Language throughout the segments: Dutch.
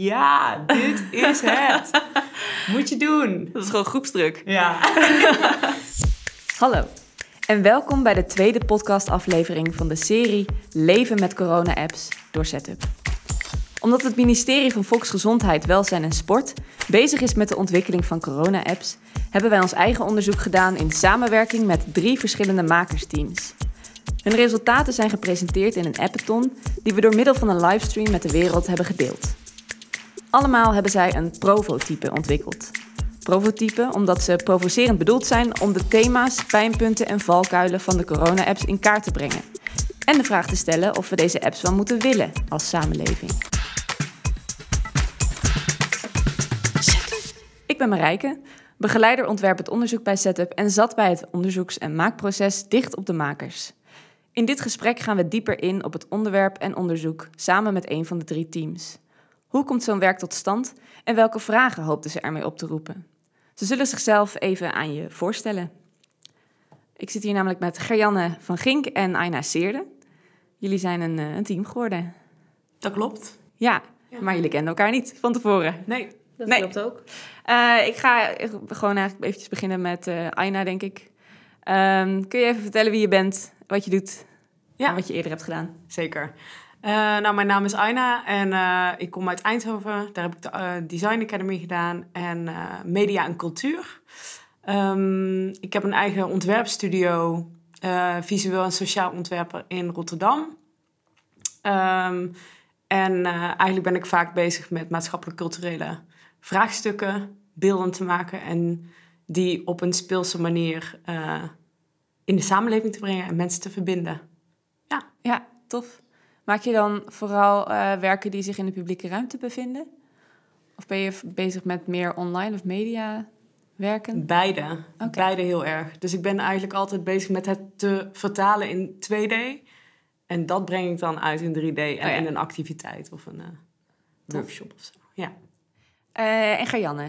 Ja, dit is het. Moet je doen. Dat is gewoon groepsdruk. Ja. Hallo en welkom bij de tweede podcastaflevering van de serie Leven met corona-apps door Setup. Omdat het ministerie van Volksgezondheid, Welzijn en Sport bezig is met de ontwikkeling van corona-apps, hebben wij ons eigen onderzoek gedaan in samenwerking met drie verschillende makersteams. Hun resultaten zijn gepresenteerd in een appathon die we door middel van een livestream met de wereld hebben gedeeld. Allemaal hebben zij een provotype ontwikkeld. Provotype omdat ze provocerend bedoeld zijn om de thema's, pijnpunten en valkuilen van de corona-apps in kaart te brengen. En de vraag te stellen of we deze apps wel moeten willen als samenleving. Ik ben Marijke, begeleider ontwerp het onderzoek bij Setup en zat bij het onderzoeks- en maakproces dicht op de makers. In dit gesprek gaan we dieper in op het onderwerp en onderzoek samen met een van de drie teams. Hoe komt zo'n werk tot stand en welke vragen hoopten ze ermee op te roepen? Ze zullen zichzelf even aan je voorstellen. Ik zit hier namelijk met Gerjanne van Gink en Aina Seerde. Jullie zijn een, eh, een team geworden. Dat klopt. Ja, maar jullie kenden elkaar niet van tevoren. Nee. Dat Nee. klopt ook. Eh, ik ga gewoon eigenlijk eventjes beginnen met eh Aina, denk ik. Ehm, kun je even vertellen wie je bent, wat je doet Ja. en wat je eerder hebt gedaan? Zeker. Eh, nou, mijn naam is Aina en eh, ik kom uit Eindhoven. Daar heb ik de eh, Design Academy gedaan en media en cultuur. Ehm, ik heb een eigen ontwerpstudio, visueel en sociaal ontwerper in Rotterdam. Ehm, en eigenlijk ben ik vaak bezig met maatschappelijk-culturele vraagstukken, beelden te maken en die op een speelse manier in de samenleving te brengen en mensen te verbinden. Ja, tof. Maak je dan vooral eh, werken die zich in de publieke ruimte bevinden? Of ben je bezig met meer online of media werken? Beide. Beide heel erg. Dus ik ben eigenlijk altijd bezig met het te vertalen in 2D. En dat breng ik dan uit in 3D en Oh ja. in een activiteit of een eh, workshop of zo. Ja. Eh, en Gerjanne?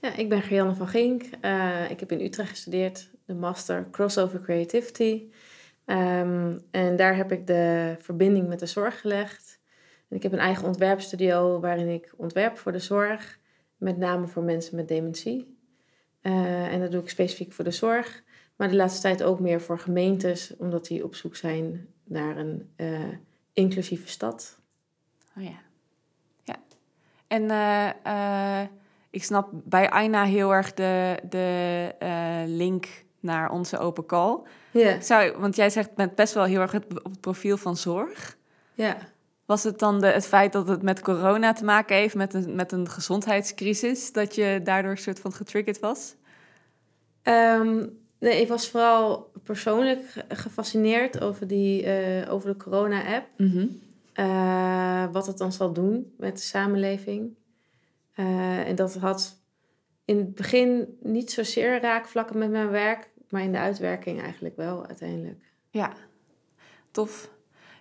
Ja, ik ben Gerjanne van Gink. Eh, ik heb in Utrecht gestudeerd, de master Crossover Creativity. Ehm, en daar heb ik de verbinding met de zorg gelegd. Ik heb een eigen ontwerpstudio waarin ik ontwerp voor de zorg, met name voor mensen met dementie. Eh, en dat doe ik specifiek voor de zorg, maar de laatste tijd ook meer voor gemeentes, omdat die op zoek zijn naar een eh, inclusieve stad. Oh ja. Ja. En eh, ik snap bij Aina heel erg de, de link naar onze open call. Ja, Zou, want jij zegt met best wel heel erg het, op het profiel van zorg. ja. Was het dan de, het feit dat het met corona te maken heeft, met een, met een gezondheidscrisis, dat je daardoor een soort van getriggerd was? Ehm, nee, ik was vooral persoonlijk ge- gefascineerd over, die, eh, over de corona-app. Eh, wat het dan zal doen met de samenleving. Eh, en dat had in het begin niet zozeer raakvlakken met mijn werk, maar in de uitwerking eigenlijk wel uiteindelijk. Ja, tof.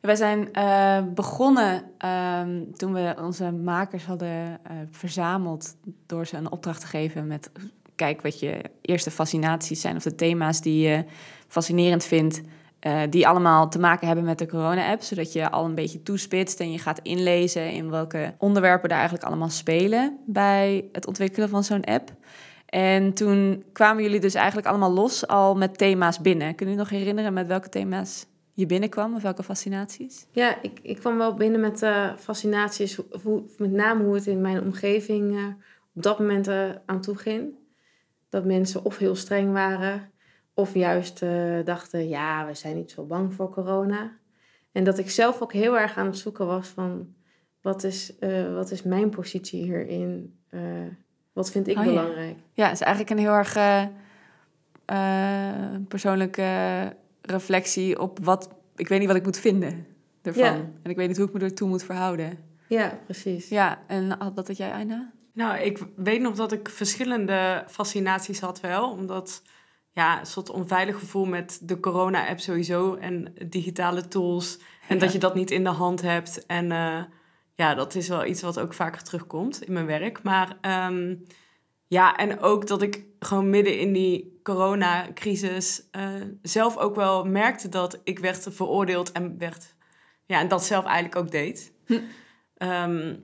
Wij zijn eh, begonnen ehm, toen we onze makers hadden eh, verzameld door ze een opdracht te geven met kijk wat je eerste fascinaties zijn of de thema's die je fascinerend vindt, eh, die allemaal te maken hebben met de corona-app, zodat je al een beetje toespitst en je gaat inlezen in welke onderwerpen daar eigenlijk allemaal spelen bij het ontwikkelen van zo'n app. En toen kwamen jullie dus eigenlijk allemaal los al met thema's binnen. Kun je nog herinneren met welke thema's je binnenkwam of welke fascinaties? Ja, ik, ik kwam wel binnen met eh, fascinaties, met name hoe het in mijn omgeving eh, op dat moment aan toe ging. Dat mensen of heel streng waren, of juist eh, dachten, ja, we zijn niet zo bang voor corona. En dat ik zelf ook heel erg aan het zoeken was van, wat is, eh, wat is mijn positie hierin? Eh, wat vind ik Oh ja. belangrijk? Ja, het is eigenlijk een heel erg persoonlijke reflectie op wat... Ik weet niet wat ik moet vinden ervan. Ja. En ik weet niet hoe ik me ertoe moet verhouden. Ja, precies. Ja, en had dat dat jij, Aina? Nou, ik weet nog dat ik verschillende fascinaties had wel. Omdat ja, een soort onveilig gevoel met de corona-app sowieso en digitale tools. En dat je dat niet in de hand hebt. En eh, ja, dat is wel iets wat ook vaker terugkomt in mijn werk. Maar ehm, ja, en ook dat ik gewoon midden in die coronacrisis eh, zelf ook wel merkte dat ik werd veroordeeld en werd... Ja, en dat zelf eigenlijk ook deed. Hm. Ehm,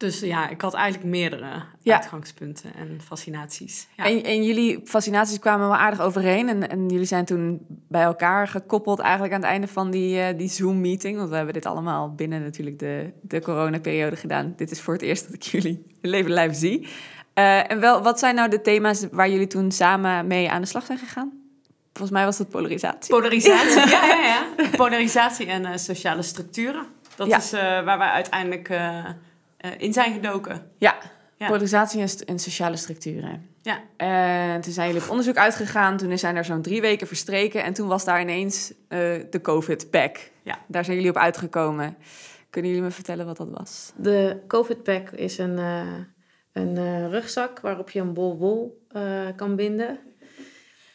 Dus ja, ik had eigenlijk meerdere Ja. uitgangspunten en fascinaties. Ja. En, en jullie fascinaties kwamen wel aardig overeen. En, en jullie zijn toen bij elkaar gekoppeld eigenlijk aan het einde van die, eh, die Zoom-meeting. Want we hebben dit allemaal binnen natuurlijk de, de coronaperiode gedaan. Dit is voor het eerst dat ik jullie leven lijf zie. Eh, en wel, wat zijn nou de thema's waar jullie toen samen mee aan de slag zijn gegaan? Volgens mij was dat polarisatie. Polarisatie, ja, ja, ja. Polarisatie en eh, sociale structuren. Dat is waar wij uiteindelijk in zijn gedoken. Ja, Ja. polarisatie en, st- en sociale structuren. Ja. En toen zijn jullie op onderzoek uitgegaan. Toen zijn er zo'n drie weken verstreken. En toen was daar ineens eh, de COVID-pack. Ja. Daar zijn jullie op uitgekomen. Kunnen jullie me vertellen wat dat was? De COVID-pack is een, eh, een eh, rugzak waarop je een bol wol eh, kan binden.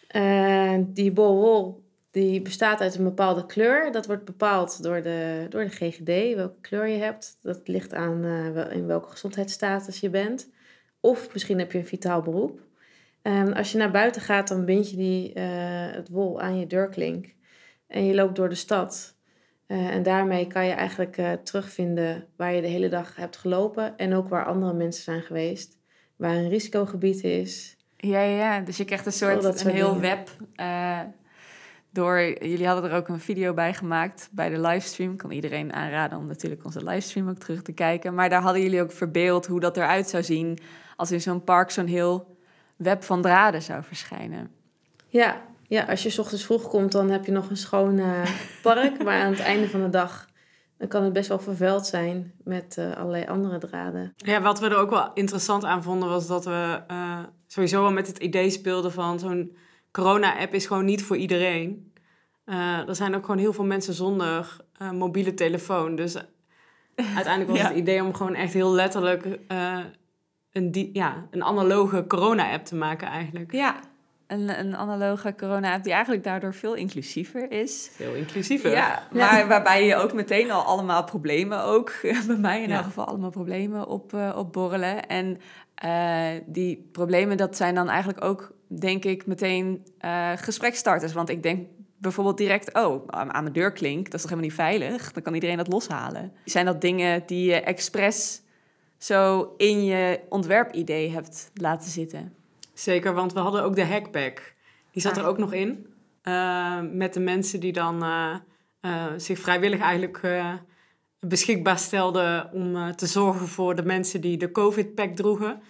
En die bol wol die bestaat uit een bepaalde kleur. Dat wordt bepaald door de, door de GGD, welke kleur je hebt. Dat ligt aan eh, in welke gezondheidsstatus je bent. Of misschien heb je een vitaal beroep. En als je naar buiten gaat, dan bind je die, eh, het wol aan je deurklink. En je loopt door de stad. Eh, en daarmee kan je eigenlijk terugvinden waar je de hele dag hebt gelopen. En ook waar andere mensen zijn geweest. Waar een risicogebied is. Ja, ja, ja. Dus je krijgt een soort, een heel dingen. web. Door, jullie hadden er ook een video bij gemaakt bij de livestream. Kan iedereen aanraden om natuurlijk onze livestream ook terug te kijken. Maar daar hadden jullie ook verbeeld hoe dat eruit zou zien als in zo'n park zo'n heel web van draden zou verschijnen. Ja, ja, als je 's ochtends vroeg komt, dan heb je nog een schoon eh, park. maar aan het einde van de dag dan kan het best wel vervuild zijn met eh, allerlei andere draden. Ja, wat we er ook wel interessant aan vonden was dat we eh, sowieso wel met het idee speelden van zo'n corona-app is gewoon niet voor iedereen. Eh, er zijn ook gewoon heel veel mensen zonder eh, mobiele telefoon. Dus uiteindelijk was Ja. het idee om gewoon echt heel letterlijk eh, een, ja, een analoge corona-app te maken eigenlijk. Ja, een, een analoge corona-app die eigenlijk daardoor veel inclusiever is. Veel inclusiever. Ja, maar waarbij je ook meteen al allemaal problemen ook, bij mij in Ja. elk geval allemaal problemen op, eh, opborrelen. En eh, die problemen, dat zijn dan eigenlijk ook, denk ik, meteen eh gesprekstarters. Want ik denk bijvoorbeeld direct, oh, aan mijn deur klink, dat is toch helemaal niet veilig? Dan kan iedereen dat loshalen. Zijn dat dingen die je expres zo in je ontwerpidee hebt laten zitten? Zeker, want we hadden ook de hackpack. Die zat Ah. er ook nog in. Eh, met de mensen die dan eh, zich vrijwillig eigenlijk beschikbaar stelden om te zorgen voor de mensen die de COVID-pack droegen.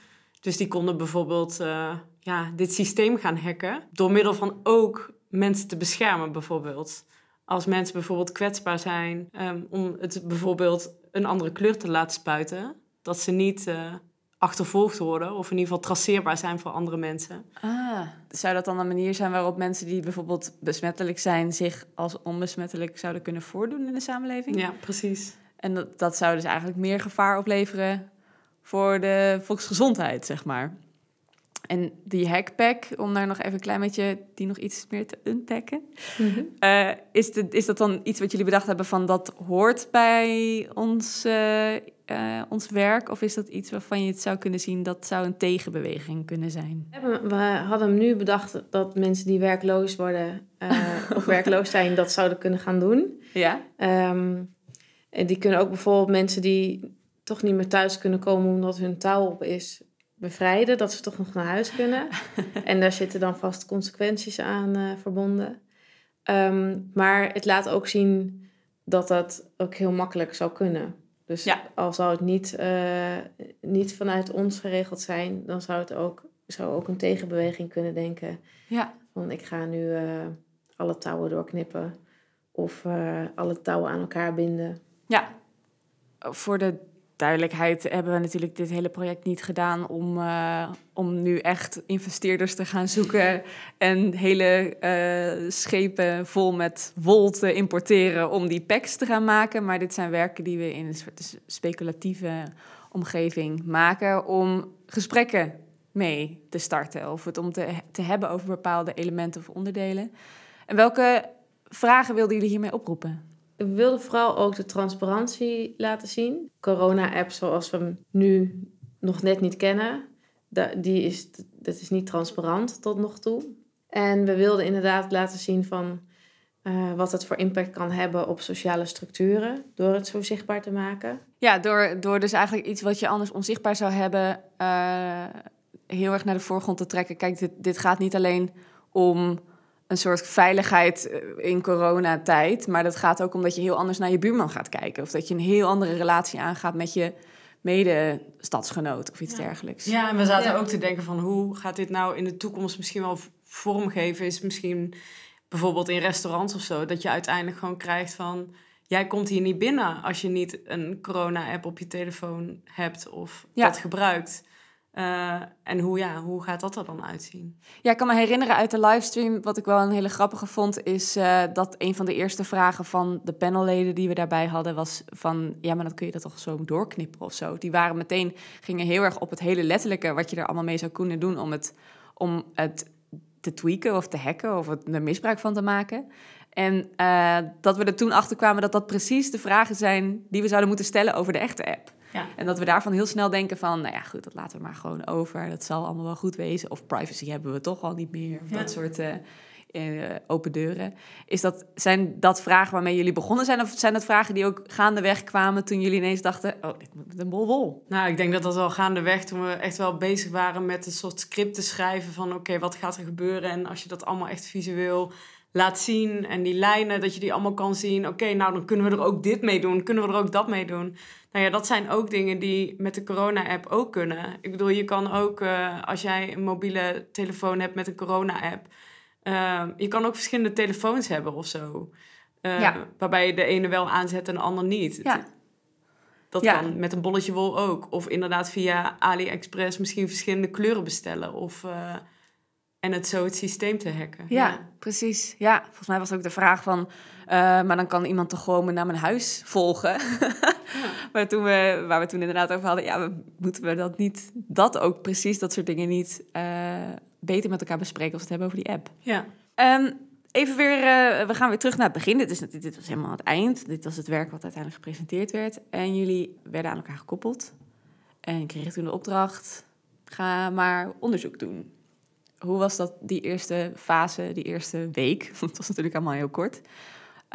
Dus die konden bijvoorbeeld ja, dit systeem gaan hacken. Door middel van ook mensen te beschermen, bijvoorbeeld. Als mensen bijvoorbeeld kwetsbaar zijn, ehm, om het bijvoorbeeld een andere kleur te laten spuiten. Dat ze niet eh, achtervolgd worden of in ieder geval traceerbaar zijn voor andere mensen. Ah, zou dat dan een manier zijn waarop mensen die bijvoorbeeld besmettelijk zijn, zich als onbesmettelijk zouden kunnen voordoen in de samenleving? Ja, precies. En dat, dat zou dus eigenlijk meer gevaar opleveren voor de volksgezondheid, zeg maar. En die hackpack, om daar nog even een klein beetje die nog iets meer te unpacken. Eh, is, de, is dat dan iets wat jullie bedacht hebben van dat hoort bij ons, eh, eh, ons werk? Of is dat iets waarvan je het zou kunnen zien dat zou een tegenbeweging kunnen zijn? We hadden hem nu bedacht dat mensen die werkloos worden of werkloos zijn, dat zouden kunnen gaan doen. Ja? Ehm, en die kunnen ook bijvoorbeeld mensen die toch niet meer thuis kunnen komen omdat hun touw op is, bevrijden. Dat ze toch nog naar huis kunnen. en daar zitten dan vast consequenties aan eh, verbonden. Ehm, maar het laat ook zien dat dat ook heel makkelijk zou kunnen. Dus Ja. al zou het niet, eh, niet vanuit ons geregeld zijn, dan zou het ook, zou ook een tegenbeweging kunnen denken. Ja. Van ik ga nu eh, alle touwen doorknippen. Of alle touwen aan elkaar binden. Ja, voor de duidelijkheid hebben we natuurlijk dit hele project niet gedaan om, eh, om nu echt investeerders te gaan zoeken en hele eh, schepen vol met wol te importeren om die packs te gaan maken. Maar dit zijn werken die we in een soort speculatieve omgeving maken om gesprekken mee te starten of het om te, te hebben over bepaalde elementen of onderdelen. En welke vragen wilden jullie hiermee oproepen? We wilden vooral ook de transparantie laten zien. Corona-app zoals we hem nu nog net niet kennen, die is, dat is niet transparant tot nog toe. En we wilden inderdaad laten zien van eh, wat het voor impact kan hebben op sociale structuren door het zo zichtbaar te maken. Ja, door, door dus eigenlijk iets wat je anders onzichtbaar zou hebben, uh, heel erg naar de voorgrond te trekken. Kijk, dit, dit gaat niet alleen om een soort veiligheid eh, in coronatijd, maar dat gaat ook om dat je heel anders naar je buurman gaat kijken. Of dat je een heel andere relatie aangaat met je mede-stadsgenoot of iets dergelijks. Ja, en we zaten ook te denken van hoe gaat dit nou in de toekomst misschien wel vormgeven? Is misschien bijvoorbeeld in restaurants of zo, dat je uiteindelijk gewoon krijgt van jij komt hier niet binnen als je niet een corona-app op je telefoon hebt of dat gebruikt. Uh, en hoe, ja, hoe gaat dat er dan uitzien? Ja, ik kan me herinneren uit de livestream, wat ik wel een hele grappige vond, is uh, dat een van de eerste vragen van de panelleden die we daarbij hadden, was van, ja, maar dan kun je dat toch zo doorknippen of zo. Die waren meteen, gingen heel erg op het hele letterlijke, wat je er allemaal mee zou kunnen doen om het, om het te tweaken of te hacken of er misbruik van te maken. En uh, dat we er toen achter kwamen dat dat precies de vragen zijn die we zouden moeten stellen over de echte app. Ja. En dat we daarvan heel snel denken van, nou ja, goed, dat laten we maar gewoon over. Dat zal allemaal wel goed wezen. Of privacy hebben we toch al niet meer. Of dat soort uh, open deuren. Is dat, zijn dat vragen waarmee jullie begonnen zijn? Of zijn dat vragen die ook gaandeweg kwamen toen jullie ineens dachten, oh, dit moet een bol wol? Nou, ik denk dat dat wel gaandeweg toen we echt wel bezig waren met een soort script te schrijven van, oké, wat gaat er gebeuren? En als je dat allemaal echt visueel laat zien en die lijnen, dat je die allemaal kan zien. Oké, nou dan kunnen we er ook dit mee doen, kunnen we er ook dat mee doen. Nou ja, dat zijn ook dingen die met de corona-app ook kunnen. Ik bedoel, je kan ook, uh, als jij een mobiele telefoon hebt met een corona-app, uh, je kan ook verschillende telefoons hebben of zo. Uh, ja. Waarbij je de ene wel aanzet en de ander niet. Ja. Dat ja. kan met een bolletje wol ook. Of inderdaad via AliExpress misschien verschillende kleuren bestellen. Of en het zo het systeem te hacken. Ja, precies. Ja, volgens mij was ook de vraag van... Uh, maar dan kan iemand toch gewoon naar mijn huis volgen. ja. maar toen we, waar we toen inderdaad over hadden... ja, moeten we dat niet... dat ook precies, dat soort dingen niet... Uh, beter met elkaar bespreken als we het hebben over die app. Ja. Um, even weer... Uh, we gaan weer terug naar het begin. Dit, is, dit, dit was helemaal het eind. Dit was het werk wat uiteindelijk gepresenteerd werd. En jullie werden aan elkaar gekoppeld. En kregen toen de opdracht... ga maar onderzoek doen hoe was dat, die eerste fase, die eerste week? Want het was natuurlijk allemaal heel kort.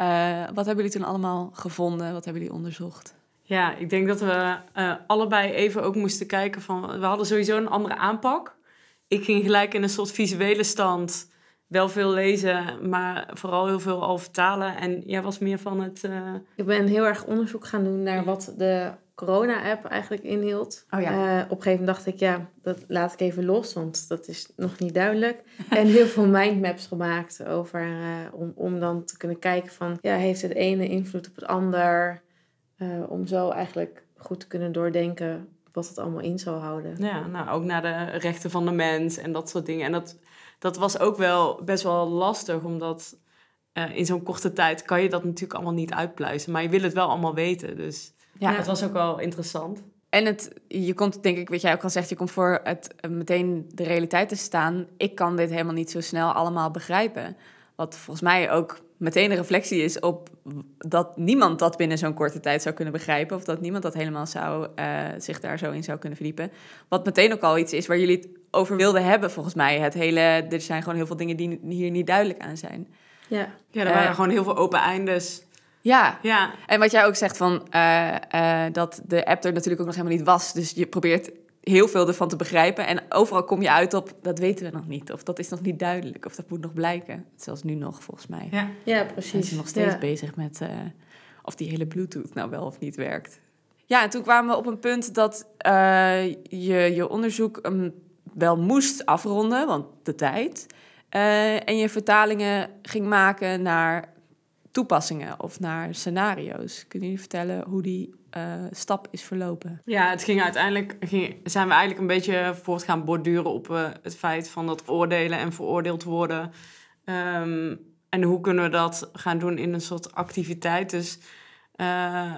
Uh, wat hebben jullie toen allemaal gevonden? Wat hebben jullie onderzocht? Ja, ik denk dat we uh, allebei even ook moesten kijken van... We hadden sowieso een andere aanpak. Ik ging gelijk in een soort visuele stand wel veel lezen, maar vooral heel veel al vertalen. En jij was meer van het. Uh... Ik ben heel erg onderzoek gaan doen naar wat de corona-app eigenlijk inhield. Oh ja. uh, op een gegeven moment dacht ik, ja, dat laat ik even los, want dat is nog niet duidelijk. en heel veel mindmaps gemaakt over, uh, om, om dan te kunnen kijken van, ja, heeft het ene invloed op het ander? om zo eigenlijk goed te kunnen doordenken wat het allemaal in zou houden. Ja, nou ook naar de rechten van de mens en dat soort dingen. En dat dat was ook wel best wel lastig, omdat uh, in zo'n korte tijd kan je dat natuurlijk allemaal niet uitpluizen. Maar je wil het wel allemaal weten. Dus ja, het was ook wel interessant. En het, je komt, denk ik, wat jij ook al zegt, je komt voor het uh, meteen de realiteit te staan. Ik kan dit helemaal niet zo snel allemaal begrijpen. Wat volgens mij ook meteen een reflectie is op dat niemand dat binnen zo'n korte tijd zou kunnen begrijpen. Of dat niemand dat helemaal zou, uh, zich daar zo in zou kunnen verdiepen. Wat meteen ook al iets is waar jullie het over wilden hebben, volgens mij. Het hele, er zijn gewoon heel veel dingen die hier niet duidelijk aan zijn. Ja, ja er waren uh, gewoon heel veel open eindes. Ja. ja, en wat jij ook zegt van uh, dat de app er natuurlijk ook nog helemaal niet was. Dus je probeert heel veel ervan te begrijpen. En overal kom je uit op, dat weten we nog niet. Of dat is nog niet duidelijk. Of dat moet nog blijken. Zelfs nu nog, volgens mij. Ja, ja precies. Ze zijn nog steeds bezig met uh, of die hele Bluetooth nou wel of niet werkt. Ja, en toen kwamen we op een punt dat uh, je je onderzoek um, wel moest afronden, want de tijd. Uh, en je vertalingen ging maken naar toepassingen of naar scenario's. Kunnen jullie vertellen hoe die uh, stap is verlopen? Ja, het ging uiteindelijk zijn we eigenlijk een beetje voort gaan borduren op uh, het feit van dat oordelen en veroordeeld worden. Um, en hoe kunnen we dat gaan doen in een soort activiteit? Dus uh,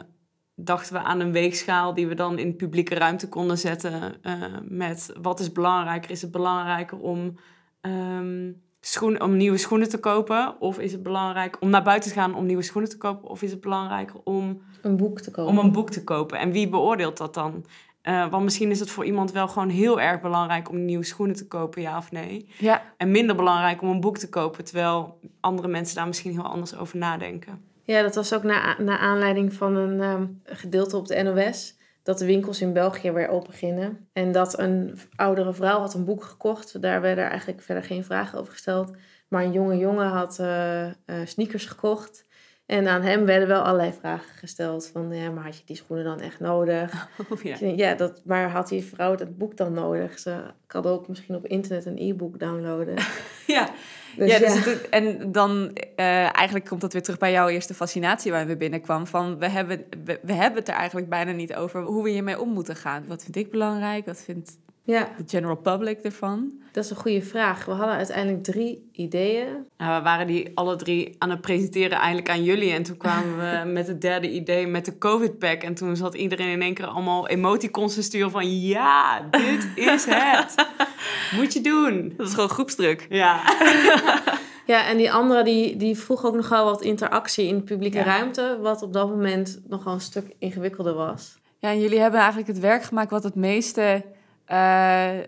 dachten we aan een weegschaal die we dan in publieke ruimte konden zetten. met wat is belangrijker? Is het belangrijker om um, schoen, om nieuwe schoenen te kopen? Of is het belangrijk om naar buiten te gaan om nieuwe schoenen te kopen? Of is het belangrijker om een boek te kopen? Om een boek te kopen. En wie beoordeelt dat dan? Uh, want misschien is het voor iemand wel gewoon heel erg belangrijk om nieuwe schoenen te kopen, ja of nee. Ja. En minder belangrijk om een boek te kopen, terwijl andere mensen daar misschien heel anders over nadenken. Ja, dat was ook na, na aanleiding van een um, gedeelte op de NOS. Dat de winkels in België weer open beginnen. En dat een oudere vrouw had een boek gekocht. Daar werden eigenlijk verder geen vragen over gesteld. Maar een jonge jongen had uh, uh, sneakers gekocht. En aan hem werden wel allerlei vragen gesteld. Van, ja, maar had je die schoenen dan echt nodig? Oh, ja. ja, dat, maar had die vrouw dat boek dan nodig? Ze kan ook misschien op internet een e-book downloaden. ja, dus ja, dus Het, en dan uh, eigenlijk komt dat weer terug bij jouw eerste fascinatie waar we binnenkwam. Van we hebben, we, we, hebben het er eigenlijk bijna niet over hoe we hiermee om moeten gaan. Wat vind ik belangrijk? Wat vindt ja. de general public ervan? Dat is een goede vraag. We hadden uiteindelijk drie ideeën. Nou, we waren die alle drie aan het presenteren eigenlijk aan jullie. En toen kwamen we met het derde idee met de COVID-pack. En toen zat iedereen in één keer allemaal emoticons te sturen van... Ja, dit is het. Moet je doen. Dat is gewoon groepsdruk. Ja. Ja, en die andere die, die vroeg ook nogal wat interactie in de publieke ruimte, wat op dat moment nogal een stuk ingewikkelder was. Ja, en jullie hebben eigenlijk het werk gemaakt wat het meeste uh,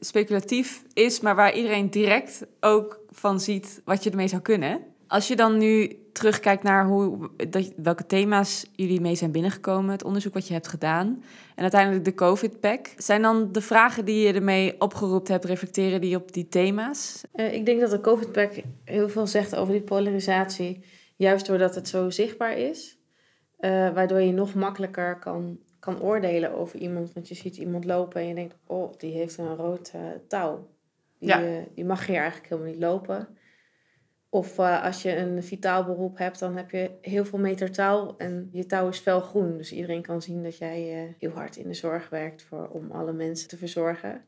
speculatief is, maar waar iedereen direct ook van ziet wat je ermee zou kunnen. Als je dan nu terugkijkt naar hoe, dat, welke thema's jullie mee zijn binnengekomen, het onderzoek wat je hebt gedaan en uiteindelijk de COVID-pack, zijn dan de vragen die je ermee opgeroepen hebt, reflecteren die op die thema's? Uh, ik denk dat de COVID-pack heel veel zegt over die polarisatie, juist doordat het zo zichtbaar is, waardoor je nog makkelijker kan kan oordelen over iemand. Want je ziet iemand lopen en je denkt, oh, die heeft een rood uh, touw. Die, ja. uh, die mag hier eigenlijk helemaal niet lopen. Of uh, als je een vitaal beroep hebt, dan heb je heel veel meter touw en je touw is felgroen. Dus iedereen kan zien dat jij heel hard in de zorg werkt voor, om alle mensen te verzorgen.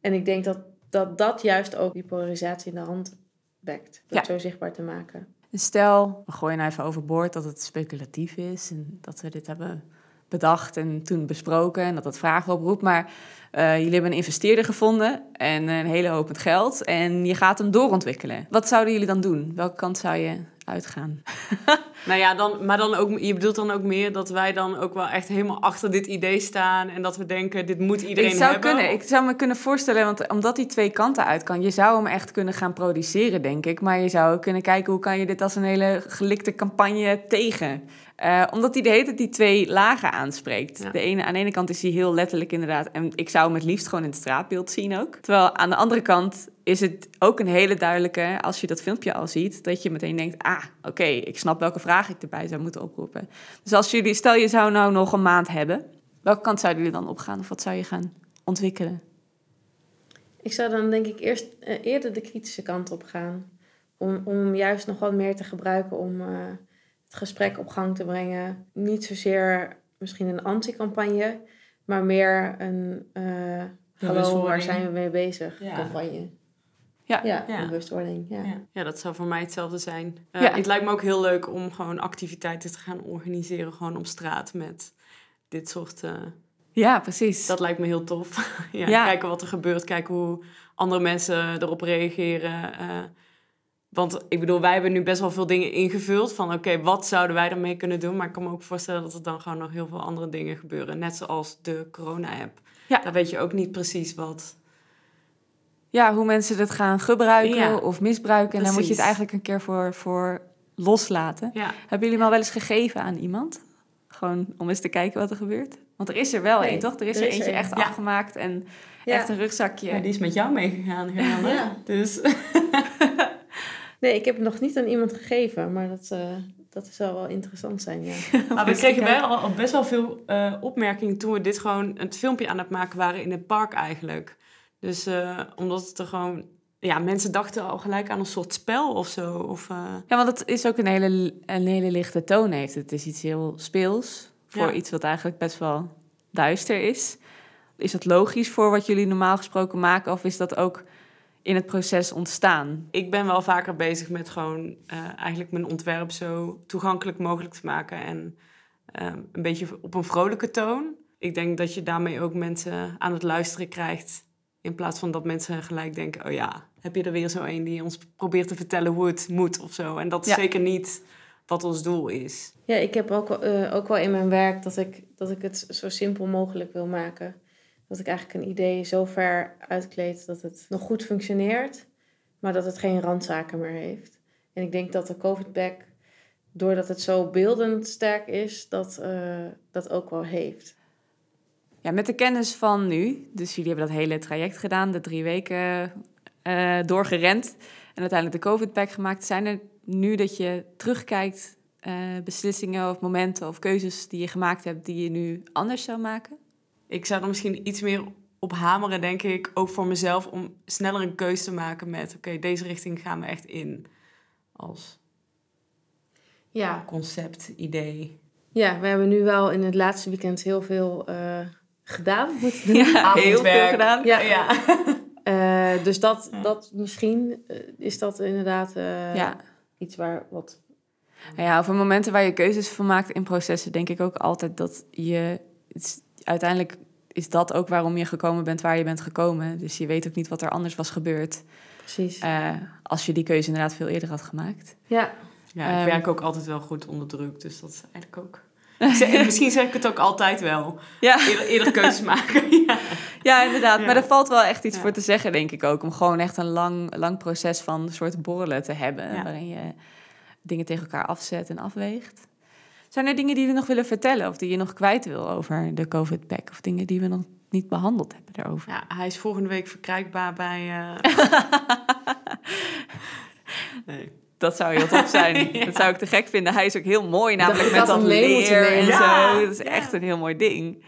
En ik denk dat dat, dat juist ook die polarisatie in de hand wekt. Door ja. het zo zichtbaar te maken. Stel, we gooien nou even overboord dat het speculatief is en dat we dit hebben bedacht en toen besproken en dat dat vragen oproept. Maar uh, jullie hebben een investeerder gevonden en een hele hoop met geld en je gaat hem doorontwikkelen. Wat zouden jullie dan doen? Welke kant zou je uitgaan? nou ja, dan, maar dan ook, je bedoelt dan ook meer dat wij dan ook wel echt helemaal achter dit idee staan en dat we denken, dit moet iedereen ik zou hebben. Kunnen, ik zou me kunnen voorstellen, want omdat die twee kanten uit kan, je zou hem echt kunnen gaan produceren, denk ik. Maar je zou ook kunnen kijken, hoe kan je dit als een hele gelikte campagne tegen uh, omdat hij de hele tijd die twee lagen aanspreekt. De ene, aan de ene kant is hij heel letterlijk inderdaad. En ik zou hem het liefst gewoon in het straatbeeld zien ook. Terwijl aan de andere kant is het ook een hele duidelijke... als je dat filmpje al ziet, dat je meteen denkt... ah, oké, ik snap welke vraag ik erbij zou moeten oproepen. Dus als jullie... stel je zou nou nog een maand hebben... welke kant zouden jullie dan opgaan? Of wat zou je gaan ontwikkelen? Ik zou dan denk ik eerst uh, eerder de kritische kant op gaan. Om, om juist nog wat meer te gebruiken om... Uh, het gesprek op gang te brengen. Niet zozeer misschien een anti-campagne, maar meer een uh, hallo, waar zijn we mee bezig ja. campagne. Ja, ja, ja. bewustwording. Ja. Ja. ja, dat zou voor mij hetzelfde zijn. Uh, ja. Het lijkt me ook heel leuk om gewoon activiteiten te gaan organiseren, gewoon op straat met dit soort. Uh, ja, precies. Dat lijkt me heel tof. ja, Kijken wat er gebeurt, kijken hoe andere mensen erop reageren. Uh, want ik bedoel, wij hebben nu best wel veel dingen ingevuld. Van oké, wat zouden wij ermee kunnen doen? Maar ik kan me ook voorstellen dat er dan gewoon nog heel veel andere dingen gebeuren. Net zoals de corona-app. Ja. Daar weet je ook niet precies wat. Ja, hoe mensen het gaan gebruiken ja. of misbruiken. Precies. En daar moet je het eigenlijk een keer voor, voor loslaten. Ja. Hebben jullie hem al wel eens gegeven aan iemand? Gewoon om eens te kijken wat er gebeurt? Want er is er wel nee, één, toch? Er is er, er is eentje er echt ja. afgemaakt en echt een rugzakje. Ja, die is met jou meegegaan, Ja. Dus... Nee, ik heb het nog niet aan iemand gegeven, maar dat, uh, dat zou wel interessant zijn, ja. maar we kregen wel al best wel veel uh, opmerkingen toen we dit gewoon het filmpje aan het maken waren in het park eigenlijk. Dus uh, omdat het er gewoon... Ja, mensen dachten al gelijk aan een soort spel of zo. Of, Ja, want het is ook een hele, een hele lichte toon heeft. Het is iets heel speels voor ja. iets wat eigenlijk best wel duister is. Is dat logisch voor wat jullie normaal gesproken maken? Of is dat ook in het proces ontstaan? Ik ben wel vaker bezig met gewoon uh, eigenlijk mijn ontwerp zo toegankelijk mogelijk te maken en uh, een beetje op een vrolijke toon. Ik denk dat je daarmee ook mensen aan het luisteren krijgt. In plaats van dat mensen gelijk denken: oh ja, heb je er weer zo een die ons probeert te vertellen hoe het moet of zo. En dat is ja. zeker niet wat ons doel is. Ja, ik heb ook, wel, eh, ook wel in mijn werk dat ik, dat ik het zo simpel mogelijk wil maken. Dat ik eigenlijk een idee zo ver uitkleed dat het nog goed functioneert, maar dat het geen randzaken meer heeft. En ik denk dat de COVID-back, doordat het zo beeldend sterk is, dat uh, dat ook wel heeft. Ja, met de kennis van nu, dus jullie hebben dat hele traject gedaan, de drie weken uh, doorgerend en uiteindelijk de COVID-pack gemaakt. Zijn er nu dat je terugkijkt, uh, beslissingen of momenten of keuzes die je gemaakt hebt, die je nu anders zou maken? Ik zou er misschien iets meer op hameren, denk ik, ook voor mezelf, om sneller een keuze te maken met: oké, deze richting gaan we echt in als ja. concept, idee. Ja, we hebben nu wel in het laatste weekend heel veel uh, gedaan. Moeten doen. Ja, heel veel gedaan. Ja. ja. Uh, dus dat, dat misschien uh, is dat inderdaad ja. iets waar wat. Ja, over momenten waar je keuzes van maakt in processen, denk ik ook altijd dat je. uiteindelijk is dat ook waarom je gekomen bent waar je bent gekomen. Dus je weet ook niet wat er anders was gebeurd. Precies. als je die keuze inderdaad veel eerder had gemaakt. Ja. Ja, ik um, werk ook altijd wel goed onder druk, dus dat is eigenlijk ook Misschien zeg ik het ook altijd wel. Ja. Eerder, eerder keuzes maken. ja. ja, inderdaad. Maar er valt wel echt iets voor te zeggen, denk ik ook. Om gewoon echt een lang, lang proces van soort borrelen te hebben. Waarin je dingen tegen elkaar afzet en afweegt. Zijn er dingen die je nog willen vertellen? Of die je nog kwijt wil over de COVID-pack? Of dingen die we nog niet behandeld hebben daarover? Ja, hij is volgende week verkrijgbaar bij... Uh... nee dat zou heel tof zijn. Dat zou ik te gek vinden. Hij is ook heel mooi, namelijk met dat leer en zo. Dat is echt een heel mooi ding.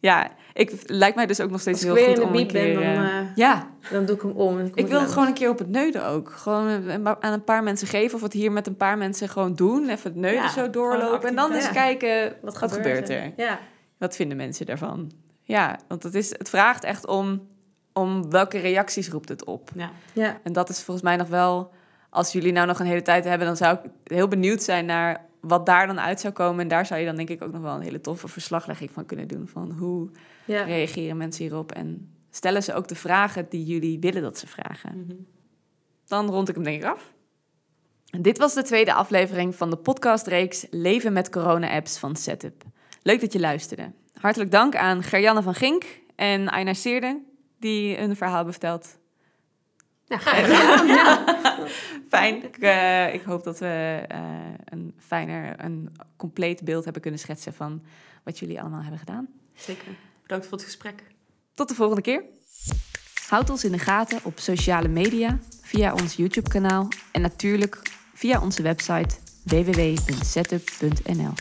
Ja, ik lijkt mij dus ook nog steeds heel goed om een keer... Ben, dan, uh, ja. dan doe ik hem om. Ik, ik wil het gewoon een keer op het neuden ook. Gewoon aan een paar mensen geven of het hier met een paar mensen gewoon doen. Even het neuden zo doorlopen en dan eens kijken wat, wat gebeurt er. Ja. Wat vinden mensen daarvan? Ja, want het, is, het vraagt echt om, om welke reacties roept het op. Ja. Ja. En dat is volgens mij nog wel als jullie nou nog een hele tijd hebben, dan zou ik heel benieuwd zijn naar wat daar dan uit zou komen. En daar zou je dan denk ik ook nog wel een hele toffe verslaglegging van kunnen doen. Van hoe ja. reageren mensen hierop en stellen ze ook de vragen die jullie willen dat ze vragen. Mhm. Dan rond ik hem denk ik af. dit was de tweede aflevering van de podcastreeks Leven met corona-apps van Setup. Leuk dat je luisterde. Hartelijk dank aan Gerjanne van Gink en Aina Seerde, die een verhaal hebben verteld ja, ja. Fijn. Ik, uh, ik, hoop dat we uh, een fijner, een compleet beeld hebben kunnen schetsen van wat jullie allemaal hebben gedaan. Zeker. Bedankt voor het gesprek. Tot de volgende keer. Houd ons in de gaten op sociale media, via ons YouTube-kanaal en natuurlijk via onze website www.setup.nl.